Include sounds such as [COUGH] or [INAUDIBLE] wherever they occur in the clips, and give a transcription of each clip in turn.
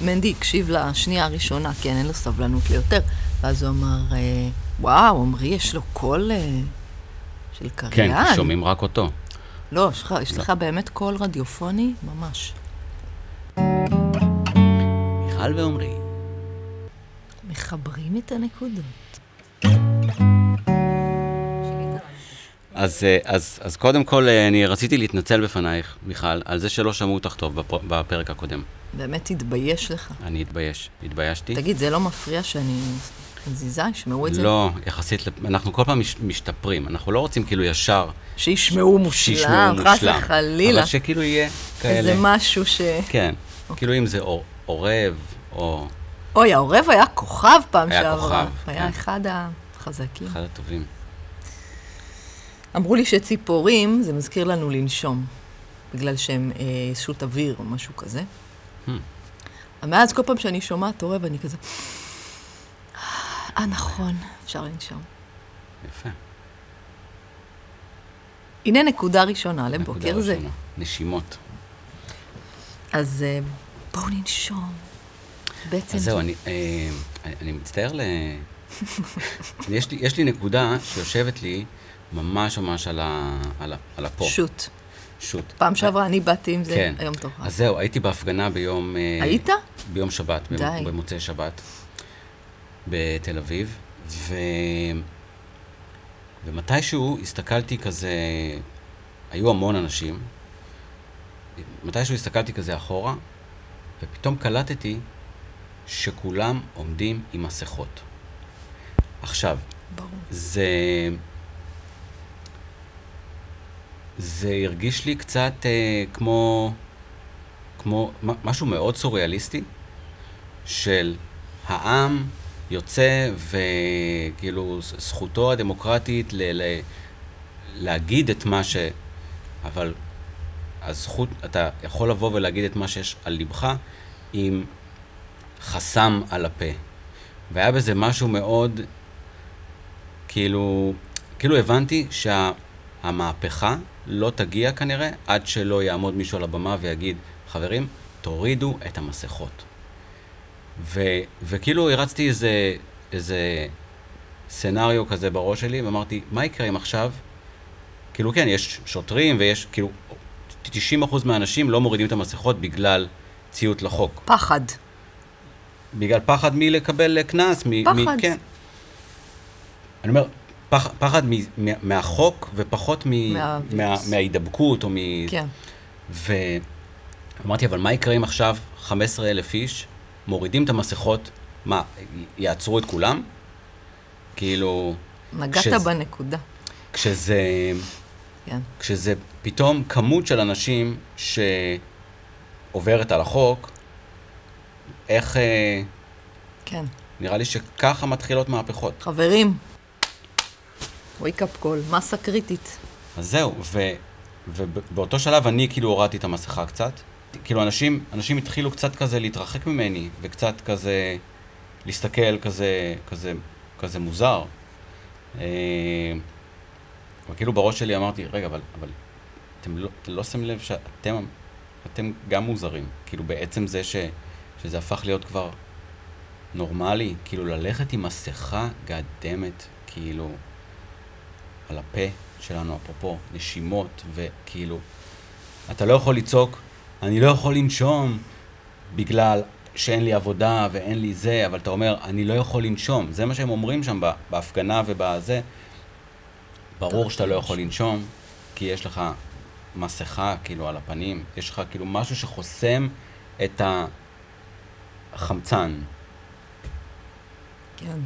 מנדי הקשיב לשנייה הראשונה, כן, אין לו סבלנות ליותר. ואז הוא אמר, אה, וואו, עמרי, יש לו קול אה, של קריין. כן, שומעים רק אותו. לא, יש לך- יש לך באמת קול רדיופוני? ממש. מיכל ועמרי. מחברים את הנקודות. אז, אה, אז, אז קודם כל, אני רציתי להתנצל בפנייך, מיכל, על זה שלא שמעו אותך טוב בפ- בפרק הקודם. באמת תתבייש לך. אני התבייש, התביישתי. תגיד, זה לא מפריע שאני מזיזה? ישמעו את זה? לא, יחסית, אנחנו כל פעם מש, משתפרים, אנחנו לא רוצים כאילו ישר שישמעו מושלם, חס. וחלילה. אבל שכאילו יהיה כאלה. איזה משהו ש... כן, כאילו אם זה עורב, או אוי, העורב היה כוכב פעם היה שעברה. כוכב, היה כן. אחד החזקים. אחד הטובים. אמרו לי שציפורים, זה מזכיר לנו לנשום, בגלל שהם אה, שוט אוויר או משהו כזה. Hmm. מאז כל פעם שאני שומעת עורב, אני כזה... אה, נכון, אפשר לנשום. יפה. הנה נקודה ראשונה נקודה לבוקר זה. ראשונה. נשימות. אז אה, בואו ננשום. בעצם... אז זהו, אני, אה, אני, אני מצטער ל... [LAUGHS] יש, לי, יש לי נקודה שיושבת לי ממש ממש על, ה, על, ה, על הפה. שוט. שוט. פעם שעברה אני באתי עם זה, כן. היום תורך. אז זהו, הייתי בהפגנה ביום... אה, היית? ביום שבת, די. במ- במוצאי שבת, בתל אביב, ו... ומתישהו הסתכלתי כזה, היו המון אנשים, מתישהו הסתכלתי כזה אחורה, ופתאום קלטתי שכולם עומדים עם מסכות. עכשיו, ברור. זה... זה הרגיש לי קצת אה, כמו, כמו משהו מאוד סוריאליסטי, של העם יוצא וכאילו זכותו הדמוקרטית ל- ל- להגיד את מה ש... אבל הזכות, אתה יכול לבוא ולהגיד את מה שיש על ליבך עם חסם על הפה. והיה בזה משהו מאוד, כאילו, כאילו הבנתי שהמהפכה לא תגיע כנראה עד שלא יעמוד מישהו על הבמה ויגיד, חברים, תורידו את המסכות. ו, וכאילו הרצתי איזה, איזה סצנריו כזה בראש שלי, ואמרתי, מה יקרה אם עכשיו, כאילו כן, יש שוטרים ויש, כאילו, 90% מהאנשים לא מורידים את המסכות בגלל ציות לחוק. פחד. בגלל פחד מלקבל קנס, מ... פחד. מ... כן. אני אומר, פח, פחד מ... מה- מהחוק ופחות מ... מהווירוס. מה... מההידבקות או מ... כן. ואמרתי, אבל מה יקרה אם עכשיו 15 אלף איש מורידים את המסכות, מה, י- יעצרו את כולם? כאילו, נגעת כשזה- בנקודה. כשזה, כן. כשזה פתאום כמות של אנשים שעוברת על החוק, איך, אה, כן. נראה לי שככה מתחילות מהפכות. חברים, wake up call, מסה קריטית. אז זהו, ו, ובאותו שלב אני כאילו הורדתי את המסכה קצת. כאילו אנשים, אנשים התחילו קצת כזה להתרחק ממני, וקצת כזה להסתכל כזה, כזה, כזה מוזר. אה, וכאילו בראש שלי אמרתי, רגע, אבל, אבל אתם לא, לא שמים לב שאתם אתם גם מוזרים. כאילו בעצם זה ש, שזה הפך להיות כבר נורמלי, כאילו ללכת עם מסכה גאדמת, כאילו, על הפה שלנו, אפרופו נשימות, וכאילו, אתה לא יכול לצעוק, אני לא יכול לנשום בגלל שאין לי עבודה ואין לי זה, אבל אתה אומר, אני לא יכול לנשום. זה מה שהם אומרים שם בהפגנה ובזה. ברור שאתה לא יכול לנשום, כי יש לך מסכה כאילו על הפנים, יש לך כאילו משהו שחוסם את החמצן. כן,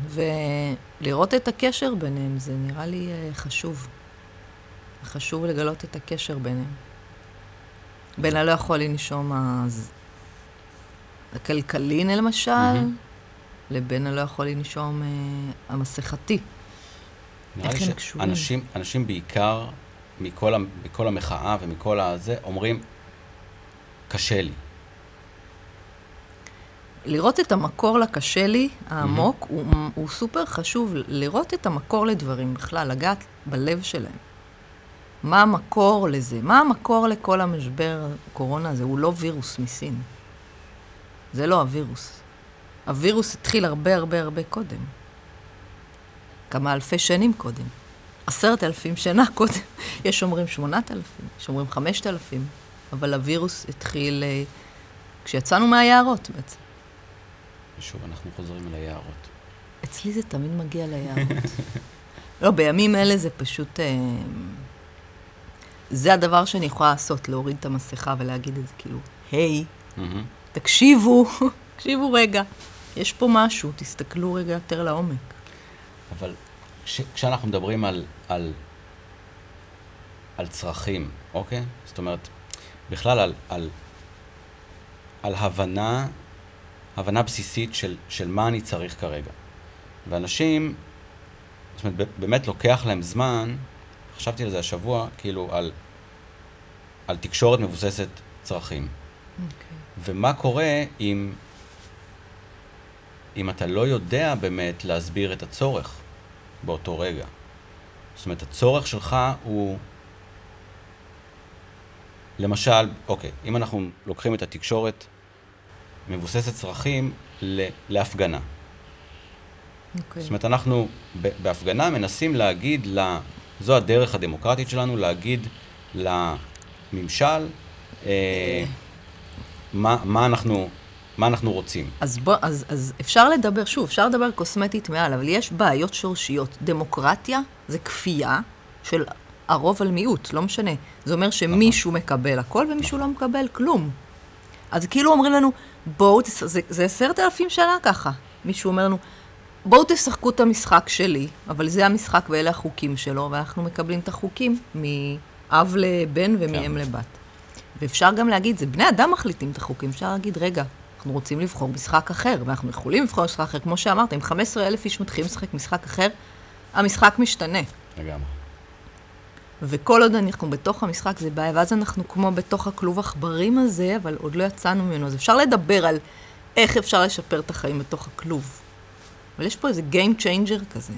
ולראות את הקשר ביניהם, זה נראה לי אה, חשוב. חשוב לגלות את הקשר ביניהם. בין הלא יכול לנשום הז- הכלכלי, למשל. לבין הלא יכול לנשום אה, המסכתי. איך הם קשורים? שאנשים אנשים בעיקר, מכל, מכל המחאה ומכל הזה, אומרים, קשה לי. לראות את המקור לקשה לי, העמוק, הוא, הוא סופר חשוב. לראות את המקור לדברים בכלל, לגעת בלב שלהם. מה המקור לזה? מה המקור לכל המשבר הקורונה הזה? הוא לא וירוס מסין. זה לא הווירוס. הווירוס התחיל הרבה הרבה הרבה קודם. כמה אלפי שנים קודם. עשרת אלפים שנה [LAUGHS] קודם. יש אומרים שמונת אלפים, יש אומרים חמשת אלפים, אבל הווירוס התחיל אה, כשיצאנו מהיערות בעצם. ושוב, אנחנו חוזרים אל היערות. אצלי זה תמיד מגיע ליערות. [LAUGHS] לא, בימים אלה זה פשוט... אה, זה הדבר שאני יכולה לעשות, להוריד את המסכה ולהגיד את זה, כאילו, היי, Mm-hmm. תקשיבו, [LAUGHS] תקשיבו רגע, יש פה משהו, תסתכלו רגע יותר לעומק. אבל כש, כשאנחנו מדברים על, על, על צרכים, אוקיי? זאת אומרת, בכלל על, על, על הבנה, הבנה בסיסית של, של מה אני צריך כרגע. ואנשים, זאת אומרת, באמת לוקח להם זמן, חשבתי על זה השבוע, כאילו, על, על תקשורת מבוססת צרכים. ומה קורה אם, אם אתה לא יודע באמת להסביר את הצורך באותו רגע. זאת אומרת, הצורך שלך הוא... למשל, אוקיי, אם אנחנו לוקחים את התקשורת מבוססת צרכים ל- להפגנה. אוקיי. זאת אומרת, אנחנו בהפגנה מנסים להגיד, לה, זו הדרך הדמוקרטית שלנו, להגיד לממשל אה, מה, מה, אנחנו, מה אנחנו רוצים. אז, בוא, אז, אז אפשר לדבר, שוב, אפשר לדבר קוסמטית מעל, אבל יש בעיות שורשיות. דמוקרטיה זה כפייה של הרוב על מיעוט, לא משנה. זה אומר שמישהו מקבל הכל ומישהו לא מקבל כלום. אז כאילו אומרים לנו, בואו, זה עשרת אלפים שנה ככה. מישהו אומר לנו, בואו תשחקו את המשחק שלי, אבל זה המשחק ואלה החוקים שלו, ואנחנו מקבלים את החוקים מאב לבן ומאם כן. לבת. ואפשר גם להגיד, זה בני אדם מחליטים את החוקים, אפשר להגיד, רגע, אנחנו רוצים לבחור משחק אחר, ואנחנו יכולים לבחור משחק אחר, כמו שאמרת, אם 15 אלף איש מתחילים לשחק משחק אחר, המשחק משתנה. לגמרי. וכל עוד אנחנו בתוך המשחק זה בעיה, ואז אנחנו כמו בתוך הכלוב עכברים הזה, אבל עוד לא יצאנו ממנו. אז אפשר לדבר על איך אפשר לשפר את החיים בתוך הכלוב. אבל יש פה איזה Game Changer כזה,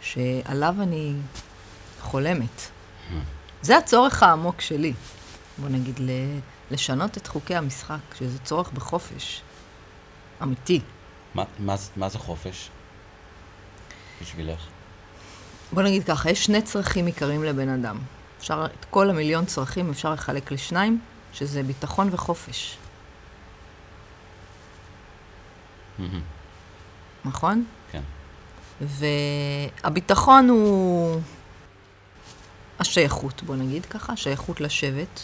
שעליו אני חולמת. זה הצורך העמוק שלי. בוא נגיד, לשנות את חוקי המשחק, שזה צורך בחופש. אמיתי. מה, מה, מה זה חופש? בשבילך. בוא נגיד ככה, יש שני צרכים עיקריים לבן אדם. אפשר, את כל המיליון צרכים אפשר לחלק לשניים, שזה ביטחון וחופש. נכון? כן. והביטחון הוא השייכות, בוא נגיד ככה, השייכות לשבט,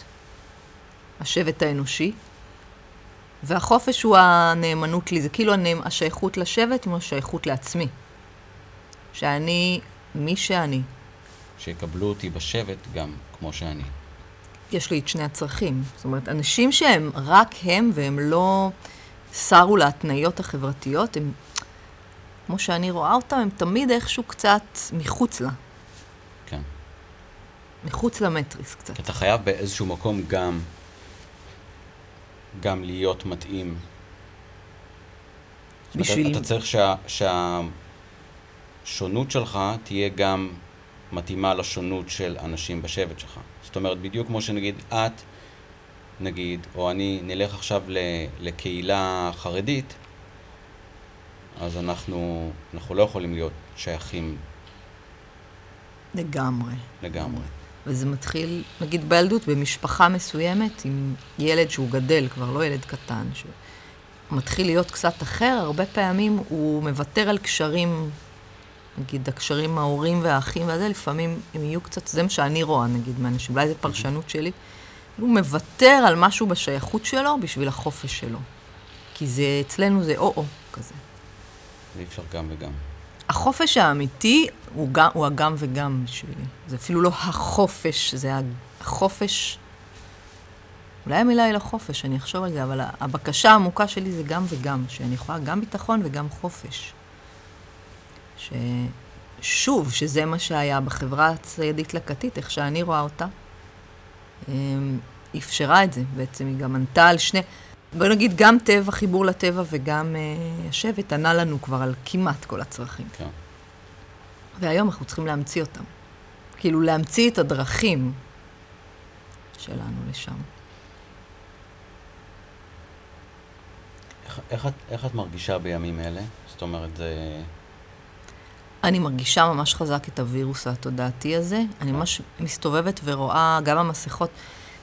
השבט האנושי, והחופש הוא הנאמנות לי, זה כאילו הנאמ... השייכות לשבט עם השייכות לעצמי. שאני מי שאני. שיקבלו אותי בשבט גם כמו שאני. יש לי את שני הצרכים. זאת אומרת, אנשים שהם רק הם והם לא סרו להתניות החברתיות, הם, כמו שאני רואה אותם, הם תמיד איכשהו קצת מחוץ לה, כן. מחוץ למטריס קצת. אתה חייב באיזשהו מקום גם, גם להיות מתאים. בשביל- אתה צריך שה, שהשונות שלך תהיה גם מתאימה לשונות של אנשים בשבט שלך. זאת אומרת, בדיוק כמו שנגיד את, נגיד, או אני נלך עכשיו לקהילה חרדית, אז אנחנו, אנחנו לא יכולים להיות שייכים לגמרי. לגמרי. וזה מתחיל, נגיד בילדות, במשפחה מסוימת, עם ילד שהוא גדל, כבר לא ילד קטן, שהוא מתחיל להיות קצת אחר, הרבה פעמים הוא מוותר על קשרים, נגיד הקשרים ההורים והאחים והזה, לפעמים הם יהיו קצת, זה מה שאני רואה, נגיד, מאנשים, אולי זו פרשנות שלי, הוא מוותר על משהו בשייכות שלו בשביל החופש שלו. כי זה, אצלנו זה או-או כזה. אי אפשר גם וגם. החופש האמיתי הוא, גם, הוא הגם וגם בשבילי. זה אפילו לא החופש, זה החופש... אולי המילה היא לא חופש, אני אחשוב על זה, אבל הבקשה העמוקה שלי זה גם וגם, שאני יכולה גם ביטחון וגם חופש. ש... שוב, שזה מה שהיה בחברה הציידית-לקטית, איך שאני רואה אותה, אמ, אפשרה את זה בעצם, היא גם ענתה על שני... בוא נגיד, גם טבע, חיבור לטבע וגם אה, השבט ענה לנו כבר על כמעט כל הצרכים. כן. והיום אנחנו צריכים להמציא אותם. כאילו, להמציא את הדרכים שלנו לשם. איך, את, איך את מרגישה בימים אלה? זאת אומרת, זה... אני מרגישה ממש חזק את הווירוס התודעתי הזה. אני ממש מסתובבת ורואה גם המסכות.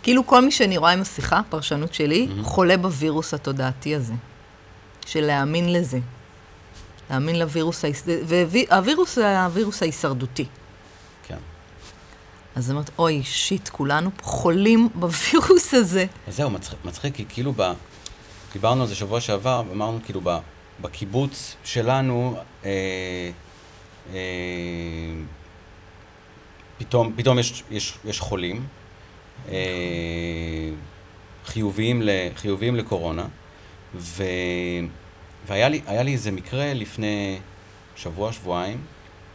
כאילו כל מי שאני רואה עם מסכה, פרשנות שלי, Mhm. חולה בווירוס התודעתי הזה. של להאמין לזה. להאמין לווירוס, והווירוס זה הווירוס ההישרדותי. כן. אז אני אומרת, אוי, שיט, כולנו חולים בווירוס הזה. אז זהו, מצחיק, מצחיק כי כאילו ב... דיברנו על זה שבוע שעבר, אמרנו כאילו ב, בקיבוץ שלנו, אה, פתאום, פתאום יש, יש, יש חולים, אה, חיוביים, ל, חיוביים לקורונה, ו, והיה לי, לי איזה מקרה לפני שבוע, שבועיים,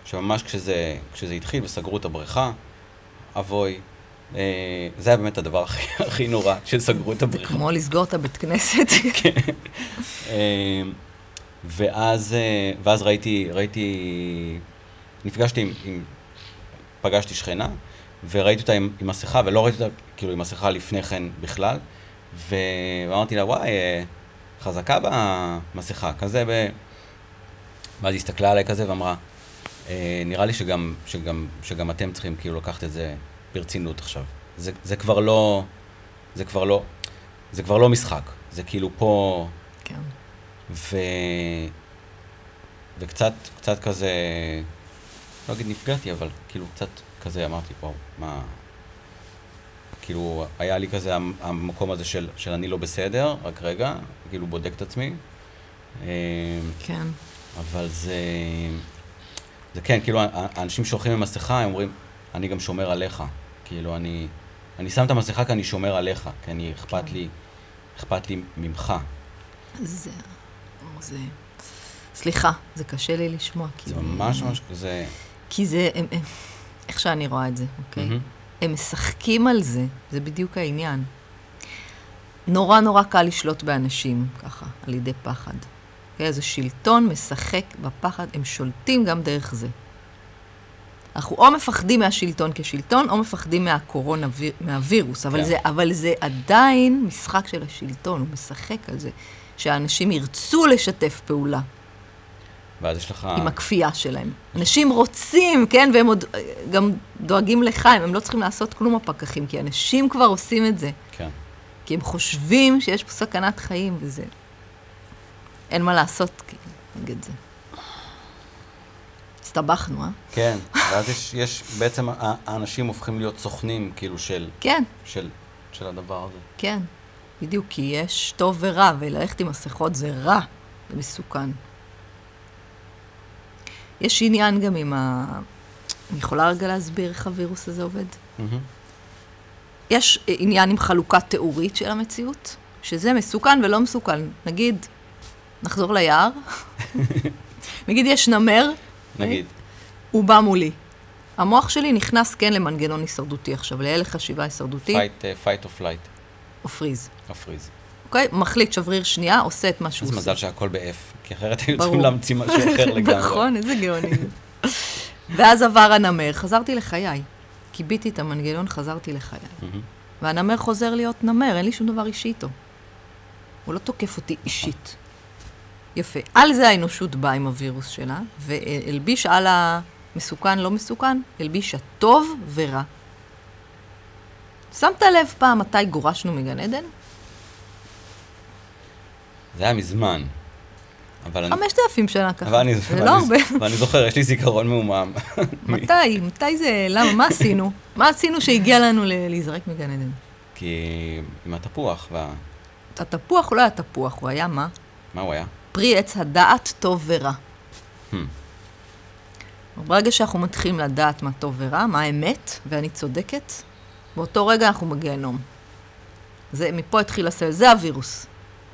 שממש כשזה, כשזה התחיל וסגרו את הבריכה, אבוי, אה, זה היה באמת הדבר הכי, הכי נורא, שסגרו את זה הבריכה. כמו לסגור את הבית כנסת. [LAUGHS] אה, ואז, אה, ואז ראיתי, ראיתי, נפגשתי עם, עם, פגשתי שכנה, וראיתי אותה עם, עם מסכה, ולא ראיתי אותה כאילו עם מסכה לפני כן בכלל, ואמרתי לה, וואי, אה, חזקה במסכה, כזה ב... ואז היא הסתכלה עליי כזה ואמרה, אה, נראה לי שגם, שגם, שגם אתם צריכים כאילו לקחת את זה ברצינות עכשיו. זה, זה כבר לא, זה כבר לא, זה כבר לא משחק, זה כאילו פה, כן. ו... וקצת, קצת כזה, לא אגיד נפגעתי, אבל כאילו קצת כזה אמרתי, וואו, מה... כאילו, היה לי כזה המ- המקום הזה של, של אני לא בסדר, רק רגע, כאילו בודק את עצמי. אה, כן. אבל זה... זה כן, כאילו, האנשים שהולכים עם מסכה, הם אומרים, אני גם שומר עליך. כאילו, אני... אני שם את המסכה כי אני שומר עליך, כי אני, אכפת לי, אכפת לי ממך. זה... זה... סליחה, זה קשה לי לשמוע. זה ממש ממש כזה... כי זה... הם, הם, איך שאני רואה את זה, אוקיי? מהמם. הם משחקים על זה, זה בדיוק העניין. נורא נורא קל לשלוט באנשים, ככה, על ידי פחד. אוקיי? אז השלטון משחק בפחד, הם שולטים גם דרך זה. אנחנו או מפחדים מהשלטון כשלטון, או מפחדים מהקורונה, ויר- מהווירוס, אבל, כן. זה, אבל זה עדיין משחק של השלטון, הוא משחק על זה, שאנשים ירצו לשתף פעולה. ואז יש לך... עם הכפייה שלהם. אנשים רוצים, כן, והם עוד אה, גם דואגים לחיים, הם לא צריכים לעשות כלום הפקחים, כי אנשים כבר עושים את זה. כן. כי הם חושבים שיש פה סכנת חיים, וזה... אין מה לעשות נגד זה. הסתבכנו, אה? כן, ואז יש, יש בעצם, האנשים הופכים להיות סוכנים, כאילו, של, כן, של, של הדבר הזה. כן, בדיוק, כי יש טוב ורע, וללכת עם מסכות זה רע, זה מסוכן. יש עניין גם עם ה... אני יכולה רגע להסביר איך הווירוס הזה עובד? יש עניין עם חלוקה תיאורית של המציאות, שזה מסוכן ולא מסוכן. נגיד, נחזור ליער, [LAUGHS] נגיד יש נמר, נגיד, הוא בא מולי. המוח שלי נכנס כן למנגנון הישרדותי עכשיו, להלך חשיבה הישרדותי, fight, uh, fight or flight, או פריז. Freeze. אוקיי? מחליט שבריר שנייה, עושה את מה שהוא עושה. מזל שהכל ב-F, כי אחרת היו. צריכים להמציא משהו אחר [LAUGHS] לגמרי. נכון, איזה גאוני. ואז עבר הנמר, חזרתי לחיי. כיביתי את המנגנון, חזרתי לחיי. והנמר חוזר להיות נמר, אין לי שום דבר אישי איתו. הוא לא תוקף אותי אישית. יפה. על זה האנושות באה עם הווירוס שלה, והלביש על המסוכן, לא מסוכן, הלביש הטוב ורע. שמת לב פעם מתי גורשנו מגן עדן? זה היה מזמן. חמשת אלפים שנה ככה. אני, זה לא אני- הרבה. אבל אני זוכר, יש לי זיכרון מעומעם. [LAUGHS] מתי? מתי זה? למה? מה עשינו? מה עשינו שהגיע לנו להיזרק מגן עדן? כי עם התפוח, וה... התפוח הוא לא היה תפוח, הוא היה מה? מה הוא היה? פרי עץ הדעת טוב ורע. Hmm. ברגע שאנחנו מתחילים לדעת מה טוב ורע, מה האמת, ואני צודקת, באותו רגע אנחנו בגיהנום. זה, מפה התחיל הסבל, זה הווירוס.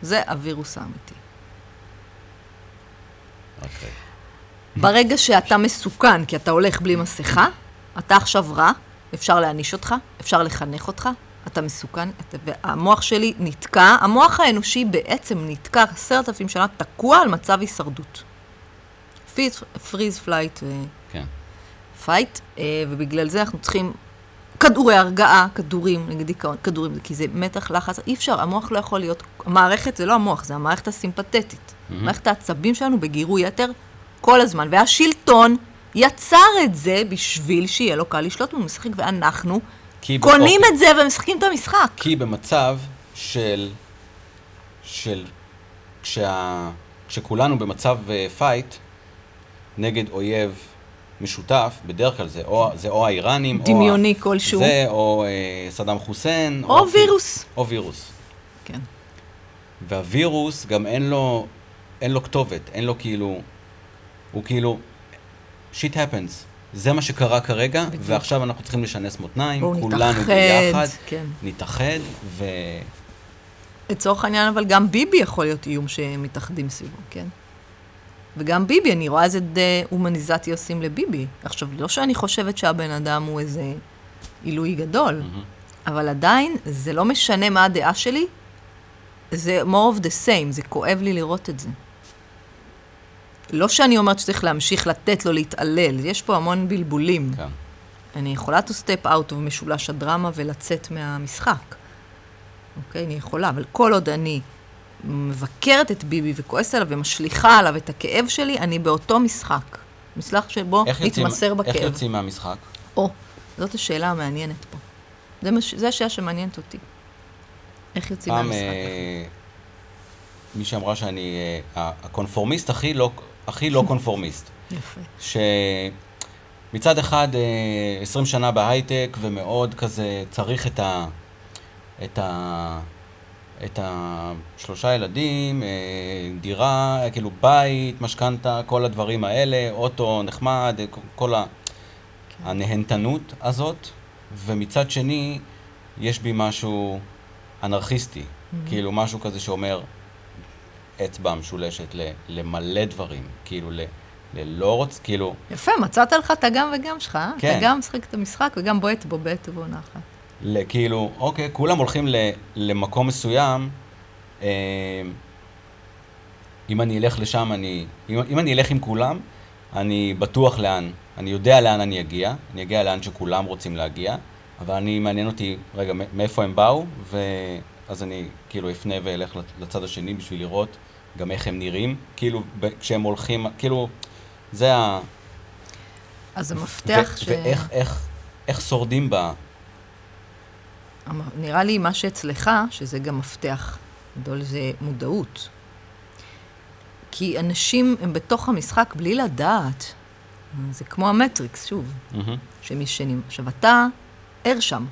זה הווירוס האמיתי. רק רגע. ברגע שאתה מסוכן, כי אתה הולך בלי מסכה, אתה עכשיו רע, אפשר להעניש אותך, אפשר לחנך אותך, אתה מסוכן, אתה, והמוח שלי נתקע, המוח האנושי בעצם נתקע עשרת אלפים שנה, תקוע על מצב הישרדות. freeze, flight. fight, ובגלל זה אנחנו צריכים כדורי הרגעה, כדורים, נגד דיכאון, כדורים, כי זה מתח, לחץ, אי אפשר, המוח לא יכול להיות, המערכת זה לא המוח, זה המערכת הסימפתטית. Mm-hmm. מערכת העצבים שלנו בגירוי יתר כל הזמן, והשלטון יצר את זה בשביל שיהיה לו קל לשלוט במשחק, ואנחנו קונים בסוף- את זה ומשחקים את המשחק. כי במצב של... של... כשה... כשכולנו במצב fight נגד אויב משותף, בדרך כלל זה או, זה או האיראנים, דמיוני או... כלשהו. זה, או אה, סדאם חוסיין. או אפילו- וירוס. או וירוס. כן. והווירוס גם אין לו, אין לו כתובת, אין לו כאילו, הוא כאילו, shit happens. זה מה שקרה כרגע, בדיוק. ועכשיו אנחנו צריכים לשנס מותניים, כולנו נתאחד, ביחד, כן. נתאחד, ו... לצורך העניין, אבל גם ביבי יכול להיות איום שמתאחדים סביבו, כן? וגם ביבי, אני רואה איזה דה-הומניזציה עושים לביבי. עכשיו, לא שאני חושבת שהבן אדם הוא איזה עילוי גדול, מהמם. אבל עדיין, זה לא משנה מה הדעה שלי, זה more of the same, זה כואב לי לראות את זה. לא שאני אומרת שצריך להמשיך לתת לו להתעלל, יש פה המון בלבולים. כן. אני יכולה to step out of משולש הדרמה ולצאת מהמשחק. אוקיי? אני יכולה, אבל כל עוד אני מבקרת את ביבי וכועסת עליו ומשליכה עליו את הכאב שלי, אני באותו משחק. משחק שבו נתמסר בכאב. איך יוצאים מהמשחק? או, זאת השאלה המעניינת פה. זה, מש... זה השאלה שמעניינת אותי. איך יוצאים פעם מהמשחק? אה, מי שאמרה שאני אה, הקונפורמיסט הכי לא, הכי לא קונפורמיסט. [LAUGHS] יפה. שמצד אחד אה, 20 שנה בהייטק ומאוד כזה צריך את ה... את ה... את השלושה ילדים, אה, דירה, כאילו בית, משכנתה, כל הדברים האלה, אוטו נחמד, אה, כל ה... הנהנתנות הזאת, ומצד שני, יש בי משהו אנרכיסטי, כאילו משהו כזה שאומר אצבע משולשת ל- למלא דברים, כאילו ל... ללא רוצ... כאילו, יפה, מצאת לך את הגם וגם שלך, אה? כן. אתה גם משחק את המשחק וגם בועט בו בעת ובעונה אחת. ל- כאילו, אוקיי, כולם הולכים ל- למקום מסוים, אה, אם אני אלך לשם, אני... אם, אם אני אלך עם כולם, אני בטוח לאן, אני יודע לאן אני אגיע, אני אגיע לאן שכולם רוצים להגיע, אבל אני, מעניין אותי, רגע, מאיפה הם באו, ואז אני כאילו אפנה ואלך לצ- לצד השני בשביל לראות גם איך הם נראים, כאילו, כשהם הולכים, כאילו, זה ה... אז המפתח ש... ואיך איך, איך שורדים בה, נראה לי מה שאצלך, שזה גם מפתח גדול, זה מודעות. כי אנשים הם בתוך המשחק בלי לדעת. זה כמו המטריקס, שוב, מהמם. שהם ישנים. עכשיו, אתה ער שם.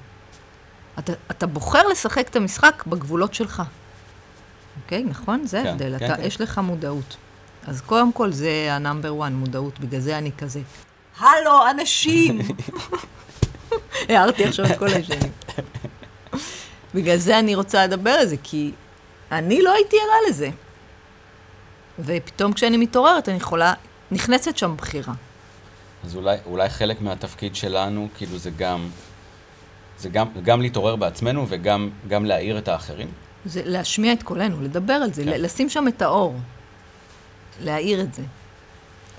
אתה, אתה בוחר לשחק את המשחק בגבולות שלך. אוקיי? נכון? זה כן, ההבדל. כן, אתה, כן. יש לך מודעות. אז קודם כל זה ה number 1, מודעות. בגלל זה אני כזה, הלו, אנשים! [LAUGHS] הערתי עכשיו את כל השנים. בגלל זה אני רוצה לדבר על זה, כי אני לא הייתי ערה לזה. ופתאום כשאני מתעוררת, אני יכולה, נכנסת שם בחירה. אז אולי, אולי חלק מהתפקיד שלנו, כאילו זה גם, זה גם, גם להתעורר בעצמנו וגם גם להעיר את האחרים. זה להשמיע את קולנו, לדבר על זה, כן. לשים שם את האור, להאיר את זה.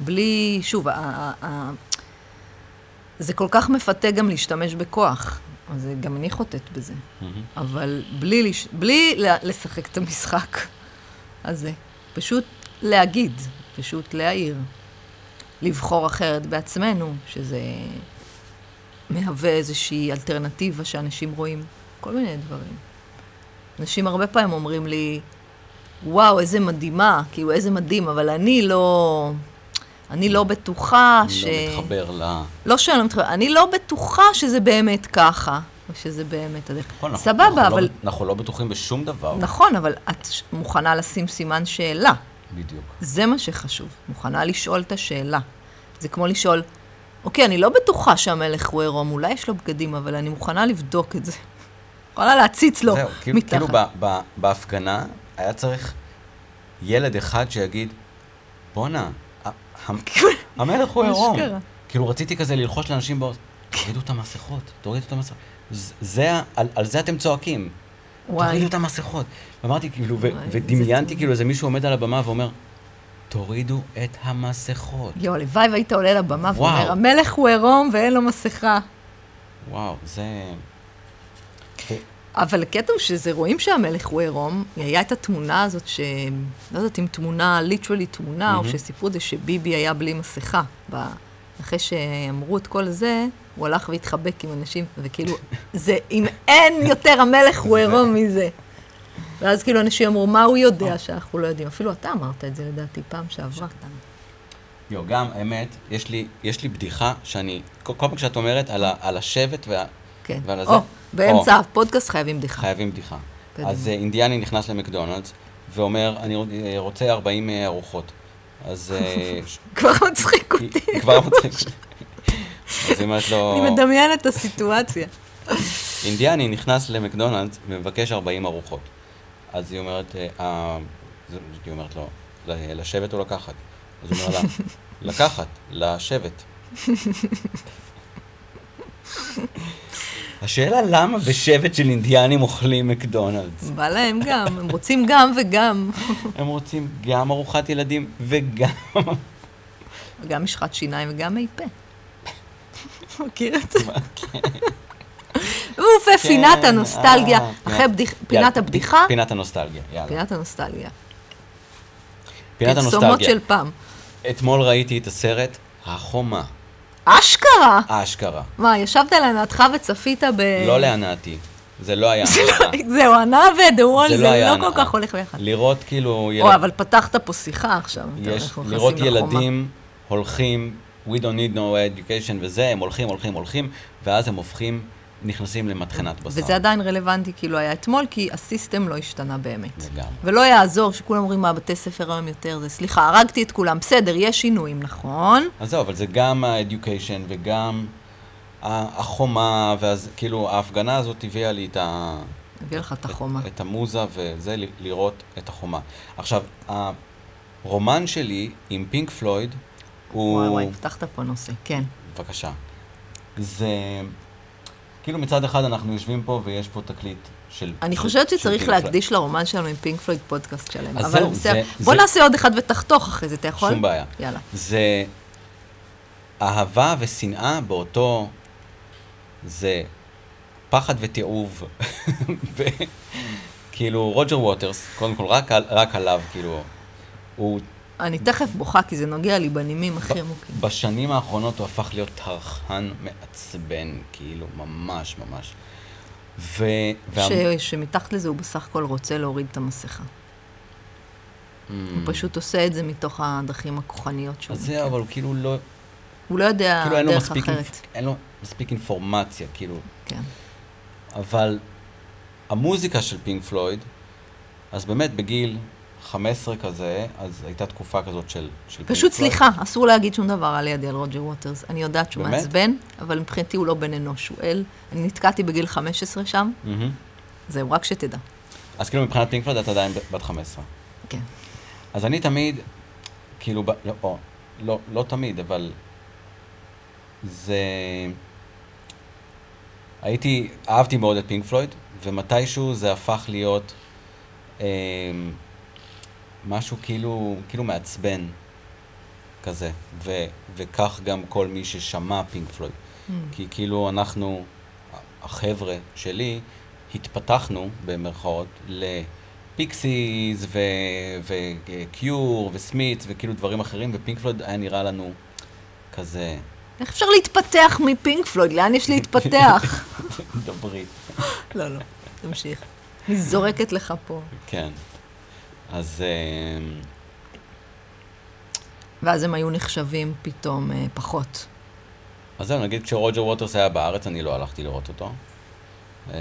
בלי, שוב, ה- ה- ה- זה כל כך מפתה גם להשתמש בכוח, אז זה- גם אני חוטאת בזה. אבל בלי, לש... בלי לשחק את המשחק הזה, פשוט להגיד, פשוט להעיר. לבחור אחרת בעצמנו, שזה מהווה איזושהי אלטרנטיבה שאנשים רואים, כל מיני דברים. אנשים הרבה פעמים אומרים לי, וואו, איזה מדהימה, כאילו, איזה מדהים, אבל אני לא... אני לא בטוחה ש... לא מתחבר ל... לא שאני לא מתחברת, אני לא בטוחה שזה באמת ככה, או שזה באמת הדרך. נכון, סבבה, אנחנו אבל... לא, אנחנו לא בטוחים בשום דבר. נכון, אבל את מוכנה לשים סימן שאלה. בדיוק. זה מה שחשוב. מוכנה לשאול את השאלה. זה כמו לשאול, אוקיי, אני לא בטוחה שהמלך הוא עירום, אולי יש לו בגדים, אבל אני מוכנה לבדוק את זה. [LAUGHS] מוכנה להציץ לו זהו, כאילו, מתחת. כאילו ב, ב, בהפגנה היה צריך ילד אחד שיגיד, בואנה, המלך הוא עירום. כאילו רציתי כזה ללחוש לאנשים באוזן, תורידו את המסכות, תורידו את המסכות. זה, על, על זה אתם צועקים. וואי. תורידו את המסכות. ואמרתי, כאילו, וואי, ודמיינתי. כאילו איזה מישהו עומד על הבמה ואומר, תורידו את המסכות. יואו, הלוואי והיית עולה לבמה. ואומר, המלך הוא עירום ואין לו מסכה. וואו, זה... אבל הקטע הוא שזה, רואים שהמלך הוא עירום, היה את התמונה הזאת ש... לא יודעת אם תמונה, ליטרלי תמונה, או מהמם. שסיפרו את זה שביבי היה בלי מסכה. ב... אחרי שאמרו את כל זה, הוא הלך והתחבק עם אנשים, וכאילו, [LAUGHS] זה, אם אין יותר המלך הוא עירום מזה. ואז כאילו אנשים אמרו, מה הוא יודע שאנחנו לא יודעים? אפילו אתה אמרת את זה לדעתי פעם שעברה. יו, גם, האמת, יש לי, יש לי בדיחה שאני, כל, כל פעם כשאת אומרת על, ה, על השבט וה, כן. ועל הזה, או, באמצע או, הפודקאסט חייבים בדיחה. חייבים בדיחה. קדימה. אז אה, אינדיאני נכנס למקדונלדס ואומר, אני אה, רוצה 40 אה, ארוחות. אז [LAUGHS] [LAUGHS] כבר מצחיק אותי. כבר מצחיק. אז היא אומרת לו, אני מדמיינת את הסיטואציה. אינדיאני נכנס למקדונלדס ומבקש 40 ארוחות. אז היא אומרת, היא אומרת לו, "ל- לשבת או לקחת? אז הוא אומר לה, לקחת, לשבת. [LAUGHS] השאלה למה בשבט של אינדיאנים אוכלים מקדונלדס? בא להם גם, הם רוצים גם וגם. הם רוצים גם ארוחת ילדים וגם... גם משחת שיניים וגם מי פה. מכיר את זה? אוף, פינת הנוסטלגיה. אה, אחרי פינת- הבדיחה, פינת הנוסטלגיה, יאללה. פינת הנוסטלגיה. פינת פרסומות הנוסטלגיה. של פעם. אתמול ראיתי את הסרט החומה, אשכרה! אשכרה. מה, ישבת להנאתך וצפית ב... לא להנאתי. זה לא היה [LAUGHS] הנאה. זהו, הנאה ודה וול, זה לא לא כל. כך הולך ביחד. לראות כאילו... או, אבל פתחת פה שיחה עכשיו. יש, לראות. ילדים הולכים, we don't need no education וזה, הם הולכים, הולכים, הולכים, ואז הם הופכים, נכנסים למטחנת בשר. וזה עדיין רלוונטי כאילו היה אתמול, כי הסיסטם לא השתנה באמת. לגמרי. ולא יעזור שכולם אומרים, מה, בתי ספר היום יותר זה, סליחה, הרגתי את כולם, בסדר, יש שינויים, נכון? אז זהו, אבל זה גם ה-education וגם החומה, ואז כאילו ההפגנה הזאת הביאה לי את ה... הביא לך את החומה. את המוזה וזה, לראות את החומה. עכשיו, הרומן שלי עם פינק פלויד הוא... וואי וואי, פתחת פה נושא, כן. בבקשה. זה... כאילו מצד אחד אנחנו יושבים פה ויש פה תקליט של... אני חושבת שצריך. להקדיש לרומן שלנו עם פינק פלויד פודקאסט שלם. אז זהו. זה- בוא נעשה עוד אחד ותחתוך אחרי זה, אתה יכול? שום בעיה. יאללה. זה אהבה ושנאה באותו... זה פחד ותיעוב. כאילו, רוג'ר ווטרס, קודם כל, רק, רק עליו, כאילו, הוא אני תכף בוכה, כי זה נוגע לי בנימים הכי עמוקים. בשנים האחרונות הוא הפך להיות טרחן מעצבן, כאילו, ממש ממש. ו... וה- ש- שמתחת לזה הוא בסך הכל רוצה להוריד את המסכה. Mm. הוא פשוט עושה את זה מתוך הדרכים הכוחניות שהוא אז. זה, אבל הוא כאילו לא... הוא לא יודע כאילו דרך. אחרת. אינפ- אין לו מספיק אינפורמציה, כאילו. כן. אבל המוזיקה של פינק פלויד, אז באמת בגיל 15 כזה, אז הייתה תקופה כזאת של, של פשוט. סליחה, אסור להגיד שום דבר על ידי על רוג'ר ווטרס. אני יודעת שהוא? מעצבן, אבל מבחינתי הוא לא בן אנוש, הוא אל. אני נתקעתי בגיל 15 שם, מהמם. זהו, רק שתדע. אז כאילו מבחינת פינק פלויד את עדיין בת 15. כן. אז אני תמיד, כאילו, ב- לא, או, לא, לא תמיד, אבל זה... הייתי, אהבתי מאוד את פינק פלויד, ומתישהו זה הפך להיות אה, משהו כאילו, כאילו מעצבן כזה, ו, וכך גם כל מי ששמע פינק פלויד. Mm. כי כאילו אנחנו, החבר'ה שלי, התפתחנו במרכאות לפיקסיס וקיור וסמיץ וכאילו דברים אחרים, ופינק פלויד היה נראה לנו כזה, איך אפשר להתפתח מפינק פלויד? לאן יש להתפתח? [LAUGHS] דברי. לא, לא, תמשיך. אני זורקת לך פה. כן. אז אה, ואז הם היו נחשבים פתאום אה, פחות. אז זהו, נגיד כשרוג'ר ווטרס היה בארץ, אני לא הלכתי לראות אותו. אה,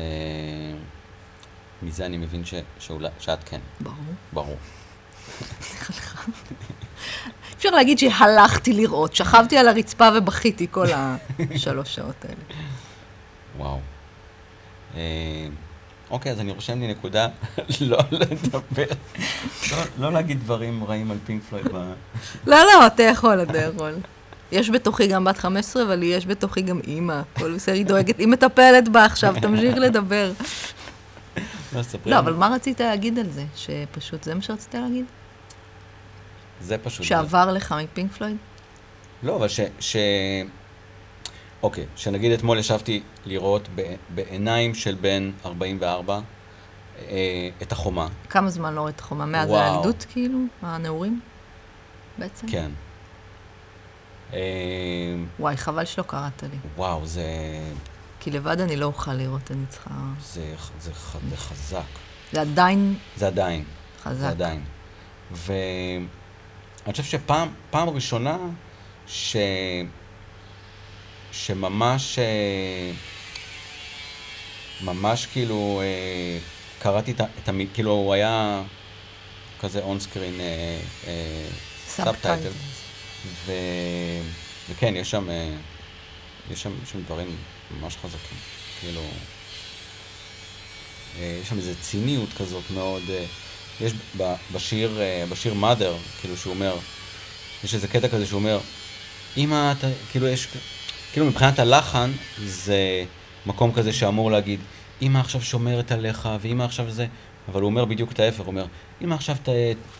מזה אני מבין ש, שאולי, שאת כן, ברור. ברור. אפשר להגיד שהלכתי לראות, שכבתי על הרצפה ובכיתי כל השלוש שעות האלה. וואו. אוקיי, אז אני רושם לי נקודה [LAUGHS] לא לדבר, לא, לא להגיד דברים רעים על פינק פלויד. לא, לא, אתה יכול, אתה יכול. יש בתוכי גם בת 15, אבל יש בתוכי גם אימא. כל בסדר, היא דואגת, היא מטפלת בה עכשיו, תמשיך לדבר. לא. אבל מה רצית להגיד על זה? שפשוט זה מה שרצית להגיד? זה פשוט... שעבר לך מפינק פלויד? לא, אבל ש... אוקיי, שנגיד אתמול ישבתי לראות בעיניים של בן 44 אה, את החומה. כמה זמן לא ראית חומה? מאז. הילדות, כאילו? הנעורים? בעצם? כן. אה, וואי, חבל שלא קראת לי. וואו, זה, כי לבד אני לא אוכל לראות, אני צריכה... זה, זה, ח- זה חזק. זה עדיין זה עדיין. חזק. זה עדיין. ואני חושב שפעם פעם ראשונה ש... שממש, אה, ממש כאילו אה, קראתי את ה... כאילו הוא היה כזה on screen subtitle. ו... וכן, יש שם, אה, יש שם, יש שם דברים ממש חזקים. כאילו, אה, יש שם איזו ציניות כזאת מאוד... אה, יש בשיר, אה, בשיר mother, כאילו שהוא אומר, יש איזה קטע כזה שהוא אומר, אמא, אתה, כאילו יש, כאילו מבחינת הלחן, זה מקום כזה שאמור להגיד, אמא עכשיו שומרת עליך, ואמא עכשיו זה, אבל הוא אומר בדיוק את ההפך, הוא אומר, אמא עכשיו ת,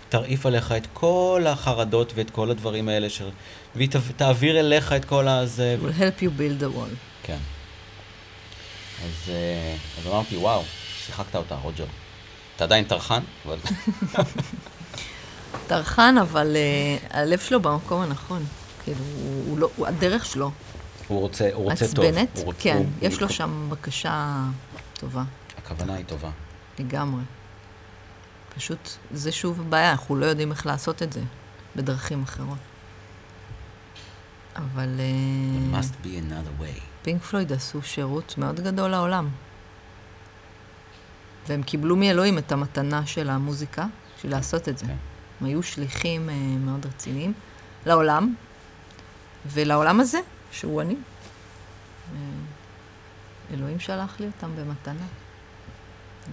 תרעיף עליך את כל החרדות ואת כל הדברים האלה, של, והיא ת, תעביר אליך את כל הזה. It will help you build a wall. כן. אז, אה, אז אמרתי, וואו, שיחקת אותה, רוג'ר. אתה עדיין טרחן, אבל... [LAUGHS] טרחן, אבל uh, הלב שלו במקום הנכון. כאילו, הוא, הוא לא, הוא, הדרך שלו. הוא רוצה, הוא רוצה טוב. עצבנת? כן, הוא- יש הוא לו שם בקשה טובה, הכוונה היא טובה. לגמרי. פשוט, זה שוב בעיה, אנחנו לא יודעים איך לעשות את זה בדרכים אחרות. אבל There אה, must be another way. פינק פלויד עשו שירות מאוד גדול לעולם. והם קיבלו מאלוהים את המתנה של המוזיקה, בשביל לעשות את זה. כן. הם היו שליחים אה, מאוד רציניים לעולם, ולעולם הזה, שהוא אני. אה, אלוהים שלח לי אותם במתנה.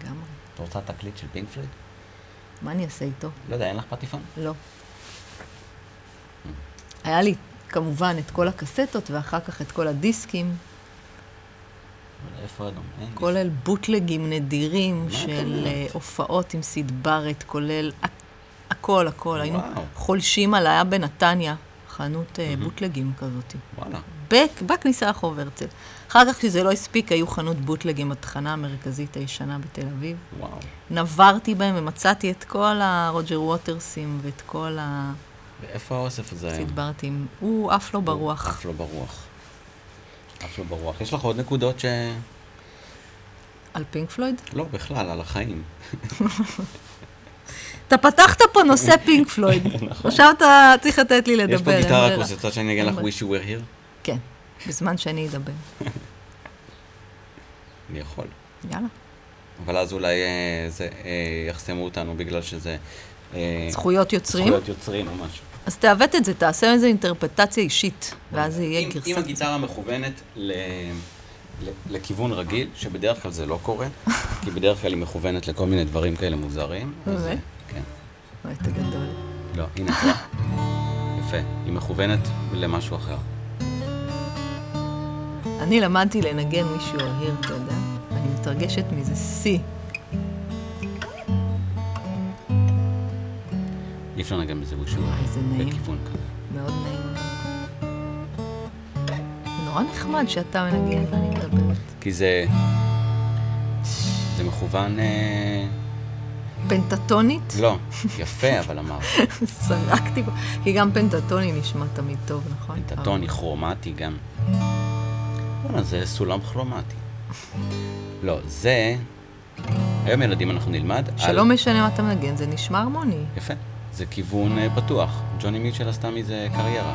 לגמרי. את רוצה תקליט של פינק פלויד? מה אני אעשה איתו? לא יודע, אין לך פטיפון? לא. היה לי כמובן את כל הקסטות, ואחר כך את כל הדיסקים, איפה אדום? כולל בוטלגים נדירים של? אה, הופעות עם סיד בארט, כולל הכ- הכל, הכל. היינו. חולשים על, היה בנתניה, חנות אה. בוטלגים כזאת. וואלה. בק- בכניסה לרחוב הרצל. אחר כך, כשזה לא הספיק, היו חנות בוטלגים בתחנה המרכזית הישנה בתל אביב. וואו. נברתי בהם ומצאתי את כל הרוג'ר ווטרסים ואת כל ואיפה האוסף הזה היום? הסידברטים. הוא עף לו ברוח. עף לו ברוח. עף לו ברוח. יש לך עוד נקודות ש... על פינק פלויד? לא, בכלל, על החיים. [LAUGHS] אתה פתחת פה נושא פינק פלויד. [LAUGHS] נכון. עכשיו אתה צריך לתת לי לדבר. יש פה גיטרה רוצה שאני אגן לך wish you were here? כן, בזמן שאני אדבר. אני יכול. יאללה. אבל אז אולי אה, זה, אה, יחסמו אותנו בגלל שזה... אה, זכויות יוצרים. זכויות יוצרים או משהו. אז תעוות את זה, תעשה איזו אינטרפטציה אישית, ואז זה יהיה אם, גרסת... אם הגיטרה מכוונת ל, ל, לכיוון רגיל, שבדרך כלל זה לא קורה, [LAUGHS] כי בדרך כלל היא מכוונת לכל מיני דברים כאלה מוזרים. באמת? כן. אוי, אתה גדול. לא, הנה? יפה. היא מכוונת למשהו אחר. אני למדתי לנגן מישהו אהיר, אתה יודע? אני מתרגשת מזה שיא. אי אפשר לנגן בזה were איזה here, נעים. בכיוון כזה. מאוד נעים. זה נורא נחמד שאתה מנגן ואני מדברת. כי זה... זה מכוון... אה, פנטטונית? לא, יפה, אבל אמרת. [LAUGHS] סרקתי. כי גם פנטטוני נשמע תמיד טוב, נכון? פנטטוני, כרומטי גם. זה סולם כרומטי. לא, זה... היום ילדים אנחנו נלמד על... שלא משנה מה אתה מנגן, זה נשמע הרמוני. יפה. זה כיוון אה, פתוח. ג'וני מיטשל עשתה מזה קריירה.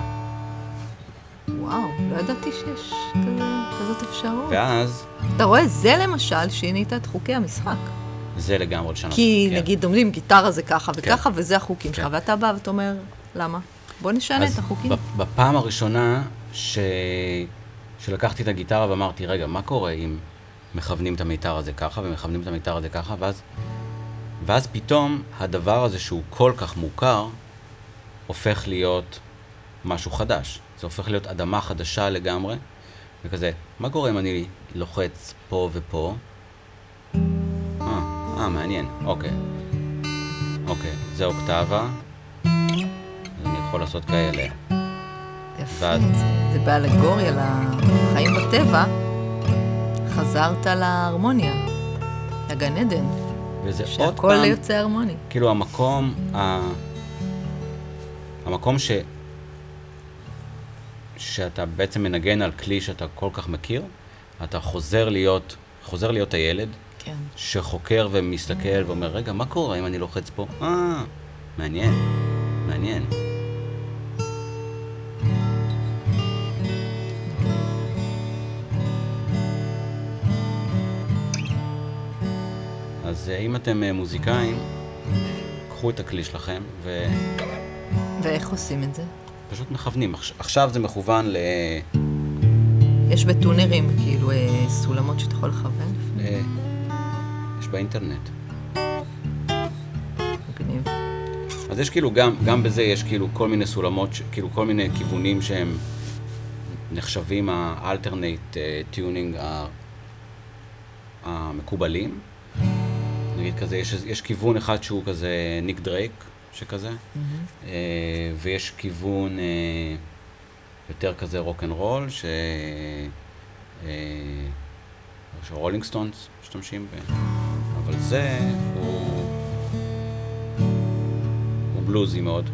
וואו, לא ידעתי שיש כזה, כזאת אפשרות. ואז אתה רואה, זה למשל שינית את חוקי המשחק. זה לגמרי לשנות. כי כן. נגיד אומרים, גיטרה זה ככה וככה, וזה החוקים שלך, כן. ואתה בא ואתה אומר, למה? בוא נשנה את החוקים. בפעם הראשונה ש... שלקחתי את הגיטרה ואמרתי, רגע, מה קורה אם מכוונים את המיתר הזה ככה ומכוונים את המיתר הזה ככה, ואז, ואז פתאום הדבר הזה שהוא כל כך מוכר, הופך להיות משהו חדש. זה הופך להיות אדמה חדשה לגמרי, וכזה, מה קורה אם אני לוחץ פה ופה? אה, אה, מעניין, אוקיי. אוקיי, זה אוקטבה, אז אני יכול לעשות כאלה. ואז- זה, זה באלגוריה לחיים בטבע. חזרת להרמוניה, לגן עדן, וזה עוד שהכל פעם, יוצא הרמוני. כאילו המקום, ה... המקום ש... שאתה בעצם מנגן על כלי שאתה כל כך מכיר, אתה חוזר להיות, חוזר להיות הילד כן. שחוקר ומסתכל ואומר, רגע, מה קורה אם אני לוחץ פה? אה, מעניין, מעניין. אז אה, אם אתם אה, מוזיקאים, קחו את הכלי שלכם ואיך עושים את זה? ופשוט מכוונים. עכש- עכשיו זה מכוון ל... יש בטונרים, כאילו, אה, סולמות שאתה יכול לכוון? יש באינטרנט. מגניב. אז יש כאילו, גם, גם בזה יש כאילו כל מיני סולמות, כאילו כל מיני כיוונים שהם נחשבים ה alternate tuning המקובלים. נגיד כזה, יש, יש כיוון אחד שהוא כזה ניק דרייק, שכזה, אה, ויש כיוון אה, יותר כזה רוק אנד רול, ש... אה, שרולינג סטונס משתמשים ב... אבל זה הוא... הוא בלוזי מאוד.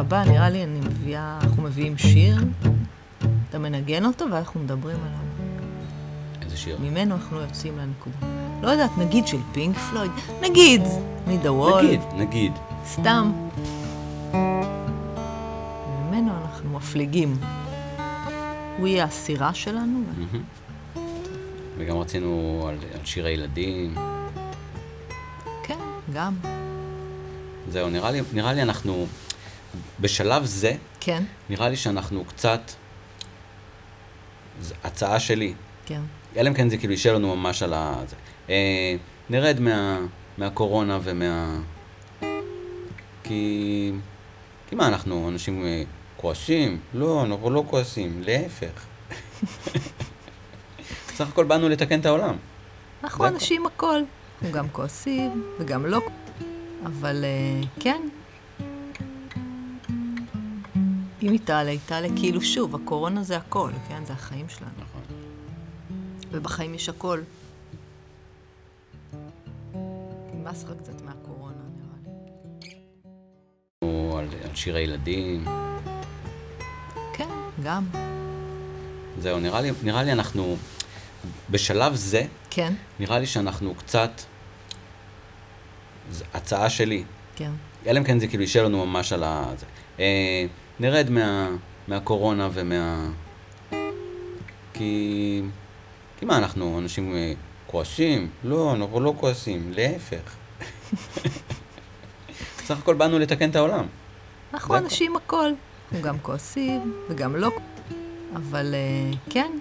הבא נראה לי אני מביאה, אנחנו מביאים שיר, אתה מנגן אותו ואנחנו מדברים עליו. איזה שיר. ממנו אנחנו יוצאים לנקודה. לא יודעת, נגיד של פינק פלויד, נגיד, מידה וול, נגיד, נגיד. סתם. ממנו אנחנו מפליגים. הוא יהיה הסירה שלנו. וגם רצינו על, על שירי ילדים. כן, גם. זהו, נראה לי, נראה לי אנחנו, בשלב זה, כן, נראה לי שאנחנו קצת, זו הצעה שלי, כן. אלא אם כן זה כאילו יישאר לנו ממש על ה... אה, נרד מה, מהקורונה ומה... כי... כי מה, אנחנו אנשים אה, כועסים? לא, אנחנו לא כועסים, להפך. [LAUGHS] בסך הכל באנו לתקן את העולם. אנחנו אנשים הכל. אנחנו גם כועסים וגם לא. אבל אה, כן. אם היא תעלה, היא תעלה כאילו שוב, הקורונה זה הכל, כן? זה החיים שלנו. נכון. ובחיים יש הכל. נמאס לך קצת מהקורונה, נראה לי. או על, על שירי ילדים. כן, גם. זהו, נראה לי, נראה לי אנחנו, בשלב זה, כן, נראה לי שאנחנו קצת, זו הצעה שלי, כן. אלא אם כן זה כאילו יישאר לנו ממש על ה... זה. אה, נרד מה, מהקורונה ומה... כי... כי מה, אנחנו אנשים אה, כועסים? לא, אנחנו לא כועסים, להפך. [LAUGHS] בסך הכל באנו לתקן את העולם. אנחנו אנשים הכל. אנחנו גם כועסים וגם לא. אבל אה, כן.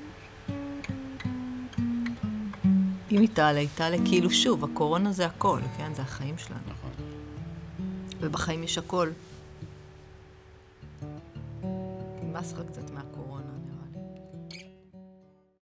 אם היא תעלה, היא תעלה כאילו שוב, הקורונה זה הכל, כן? זה החיים שלנו. נכון. ובחיים יש הכל. לך קצת מהקורונה.